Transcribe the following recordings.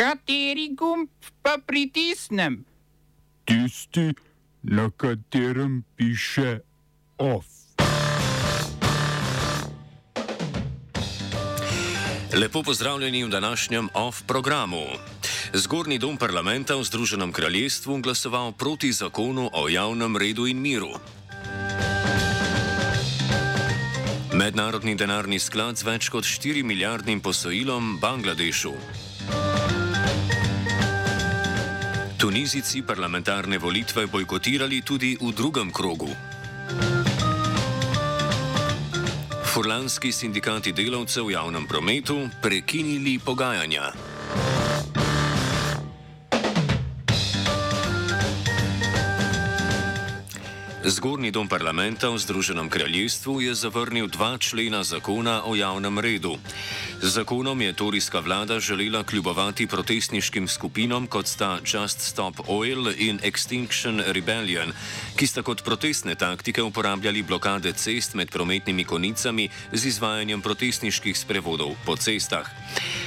Kateri gumb pa pritisnem? Tisti, na katerem piše OF. Lepo pozdravljeni v današnjem OF programu. Zgornji dom parlamenta v Združenem kraljestvu glasoval proti zakonu o javnem redu in miru. Mednarodni denarni sklad z več kot 4 milijardnim posojilom Bangladešu. Tunizici parlamentarne volitve bojkotirali tudi v drugem krogu. Furlanski sindikati delavcev v javnem prometu prekinili pogajanja. Zgornji dom parlamenta v Združenem kraljestvu je zavrnil dva člena zakona o javnem redu. Z zakonom je torijska vlada želela kljubovati protestniškim skupinam, kot sta Just Stop Oil in Extinction Rebellion, ki sta kot protestne taktike uporabljali blokade cest med prometnimi konicami z izvajanjem protestniških sprevodov po cestah.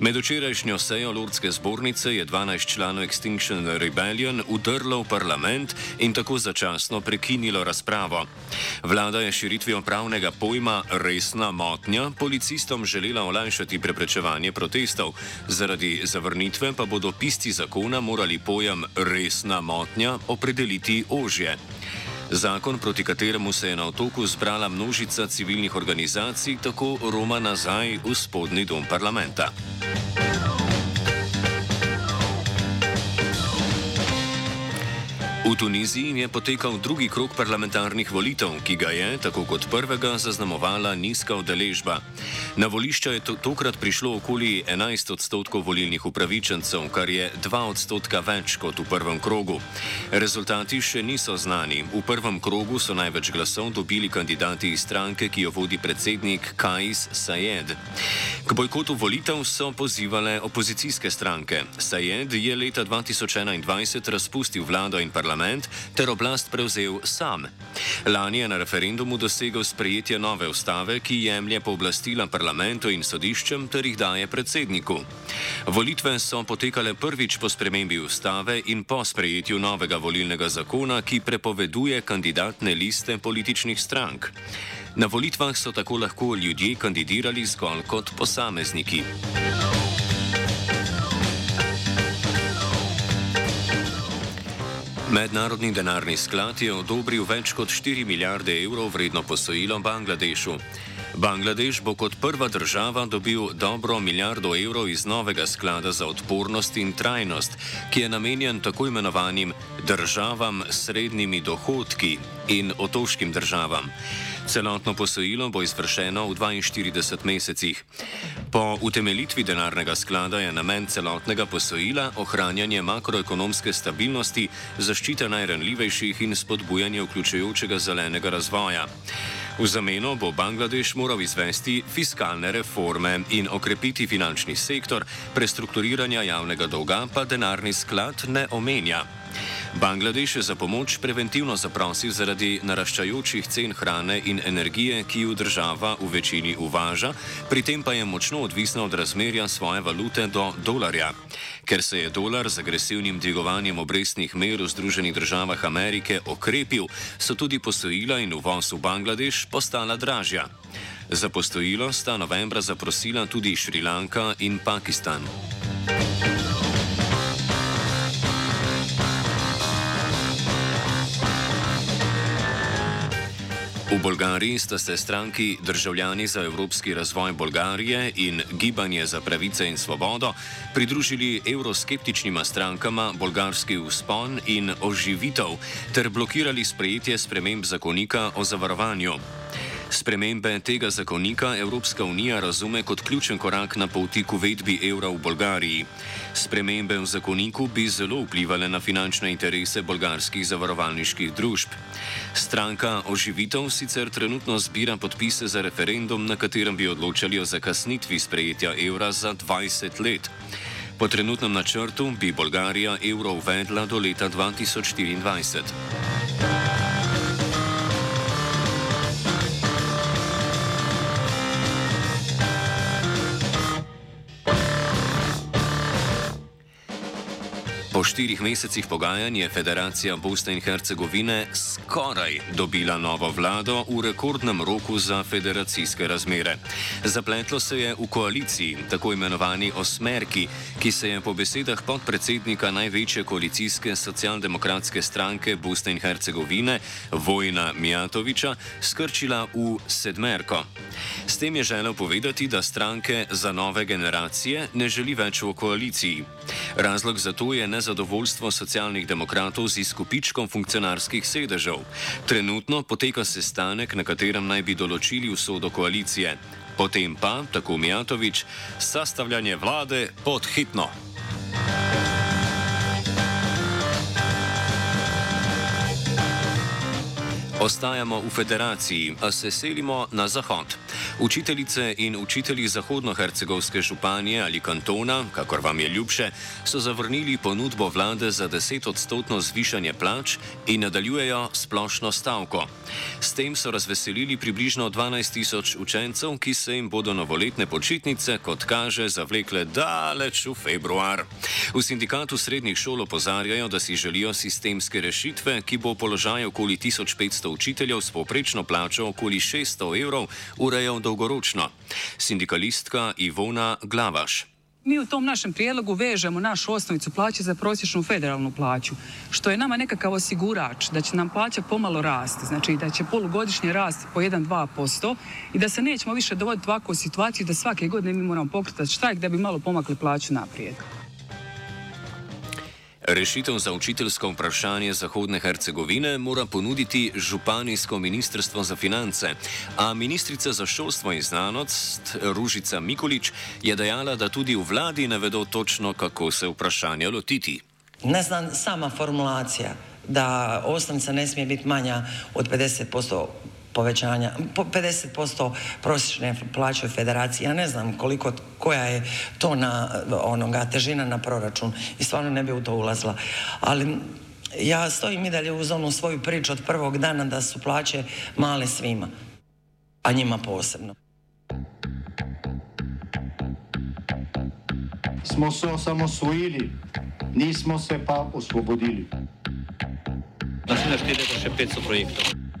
Med včerajšnjo sejo Lordske zbornice je 12 članov Extinction Rebellion udrlo v parlament in tako začasno prekinilo razpravo. Vlada je širitvijo pravnega pojma resna motnja policistom želela olajšati preprečevanje protestov, zaradi zavrnitve pa bodo pisti zakona morali pojem resna motnja opredeliti ožje. Zakon, proti kateremu se je na otoku zbrala množica civilnih organizacij, tako roma nazaj v spodnji dom parlamenta. V Tuniziji je potekal drugi krok parlamentarnih volitev, ki ga je, tako kot prvega, zaznamovala nizka udeležba. Na volišča je to, tokrat prišlo okoli 11 odstotkov volilnih upravičencev, kar je 2 odstotka več kot v prvem krogu. Rezultati še niso znani. V prvem krogu so največ glasov dobili kandidati iz stranke, ki jo vodi predsednik Kajs Sayed. K bojkotu volitev so pozivale opozicijske stranke. Sayed je leta 2021 razpustil vlado in parlament parlament ter oblast prevzel sam. Lani je na referendumu dosegel sprejetje nove ustave, ki jemlje pooblastila parlamentu in sodiščem ter jih daje predsedniku. Volitve so potekale prvič po spremembi ustave in po sprejetju novega volilnega zakona, ki prepoveduje kandidatne liste političnih strank. Na volitvah so tako lahko ljudje kandidirali zgolj kot posamezniki. Mednarodni denarni sklad je odobril več kot 4 milijarde evrov vredno posojilo Bangladešu. Bangladeš bo kot prva država dobil dobro milijardo evrov iz novega sklada za odpornost in trajnost, ki je namenjen tako imenovanim državam s srednjimi dohodki in otoškim državam. Celotno posojilo bo izvršeno v 42 mesecih. Po utemeljitvi denarnega sklada je namen celotnega posojila ohranjanje makroekonomske stabilnosti, zaščita najranljivejših in spodbujanje vključujočega zelenega razvoja. V zameno bo Bangladeš moral izvesti fiskalne reforme in okrepiti finančni sektor, prestrukturiranja javnega dolga pa denarni sklad ne omenja. Bangladeš je za pomoč preventivno zaprosil zaradi naraščajočih cen hrane in energije, ki jo država v večini uvaža, pri tem pa je močno odvisna od razmerja svoje valute do dolarja. Ker se je dolar z agresivnim dvigovanjem obrestnih mer v Združenih državah Amerike okrepil, so tudi posojila in uvoz v Bangladeš postala dražja. Za posojilo sta novembra zaprosila tudi Šrilanka in Pakistan. V Bolgariji sta se stranki Državljani za evropski razvoj Bolgarije in Gibanje za pravice in svobodo pridružili euroskeptičnima strankama Bolgarski vzpon in oživitev ter blokirali sprejetje sprememb zakonika o zavarovanju. Spremembe tega zakonika Evropska unija razume kot ključen korak na poti k uvedbi evra v Bolgariji. Spremembe v zakoniku bi zelo vplivali na finančne interese bolgarskih zavarovalniških družb. Stranka Oživitev sicer trenutno zbira podpise za referendum, na katerem bi odločali o zakasnitvi sprejetja evra za 20 let. Po trenutnem načrtu bi Bolgarija evro uvedla do leta 2024. Po štirih mesecih pogajanj je Federacija Bosne in Hercegovine skoraj dobila novo vlado v rekordnem roku za federacijske razmere. Zapletlo se je v koaliciji, tako imenovani Osmerki, ki se je po besedah podpredsednika največje koalicijske socialdemokratske stranke Bosne in Hercegovine, Vojna Mijatoviča, skrčila v sedmerko. S tem je želel povedati, da stranke za nove generacije ne želi več v koaliciji. Razlog za to je nezadovoljstvo socialnih demokratov z izkupičkom funkcionarskih sedežev. Trenutno poteka sestanek, na katerem naj bi določili usodo koalicije. Potem pa, tako Mijatovič, sestavljanje vlade pod hitno. Ostajamo v federaciji, a se selimo na zahod. Učiteljice in učitelji Zahodnohercegovske županje ali kantona, kakor vam je ljubše, so zavrnili ponudbo vlade za 10 odstotno zvišanje plač in nadaljujejo splošno stavko. S tem so razveselili približno 12 tisoč učencev, ki se jim bodo novoletne počitnice, kot kaže, zavlekle daleč v februar. V sindikatu srednjih šol opozarjajo, da si želijo sistemske rešitve, ki bo položaj okoli 1500 učiteljev s povprečno plačo okoli 600 evrov urejal dolgoročno. Sindikalistka Ivona Glavaš. Mi u tom našem prijedlogu vežemo našu osnovicu plaće za prosječnu federalnu plaću, što je nama nekakav osigurač da će nam plaća pomalo rasti, znači da će polugodišnje rasti po 1-2% i da se nećemo više dovoditi ovakvu u situaciju da svake godine mi moramo pokretati štrajk da bi malo pomakli plaću naprijed. Rešitev za učiteljsko vprašanje Zahodne Hercegovine mora ponuditi Županijsko ministrstvo za finance, a ministrica za šolstvo in znanost Ružica Mikolič je dejala, da tudi v vladi ne vedo točno, kako se vprašanja lotiti. Ne znam sama formulacija da osnovnica ne smije biti manja od 50% povećanja, 50% prosječne plaće u federaciji. Ja ne znam koliko, koja je to na onoga težina na proračun i stvarno ne bi u to ulazila. Ali ja stojim i dalje uz onu svoju priču od prvog dana da su plaće male svima, a njima posebno. Smo se osamosvojili, nismo se pa osvobodili. Znači naštedete še 500 projektov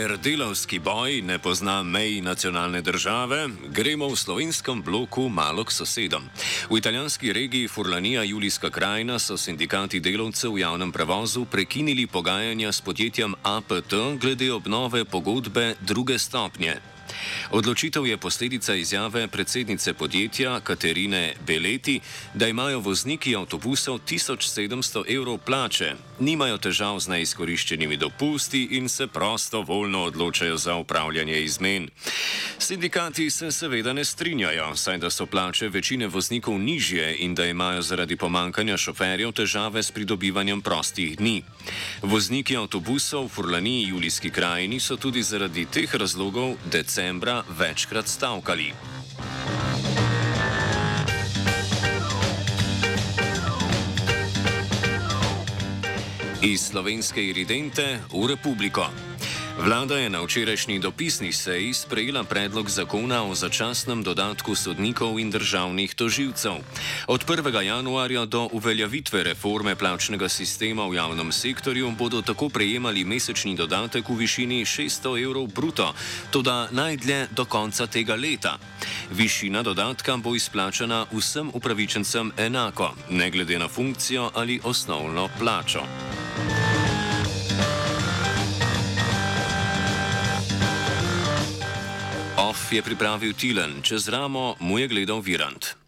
Ker delovski boj ne pozna mej nacionalne države, gremo v slovenskem bloku malo k sosedom. V italijanski regiji Furlanija Julijska krajina so sindikati delovcev v javnem prevozu prekinili pogajanja s podjetjem APT glede obnove pogodbe druge stopnje. Odločitev je posledica izjave predsednice podjetja Katerine Beleti, da imajo vozniki avtobusov 1700 evrov plače, nimajo težav z neizkoriščenimi dopusti in se prosto voljno odločajo za upravljanje izmen. Sindikati se seveda ne strinjajo, saj da so plače večine voznikov nižje in da imajo zaradi pomankanja šoferjev težave s pridobivanjem prostih dni. Vozniki avtobusov v Furlaniji Julijski krajini so tudi zaradi teh razlogov decembra večkrat stavkali. Iz slovenske iridente v republiko. Vlada je na včerajšnji dopisni seji sprejela predlog zakona o začasnem dodatku sodnikov in državnih toživcev. Od 1. januarja do uveljavitve reforme plačnega sistema v javnem sektorju bodo tako prejemali mesečni dodatek v višini 600 evrov bruto, tudi najdlje do konca tega leta. Višina dodatka bo izplačana vsem upravičencem enako, ne glede na funkcijo ali osnovno plačo. Je pripravil Tilen, čez ramo mu je gledal Virant.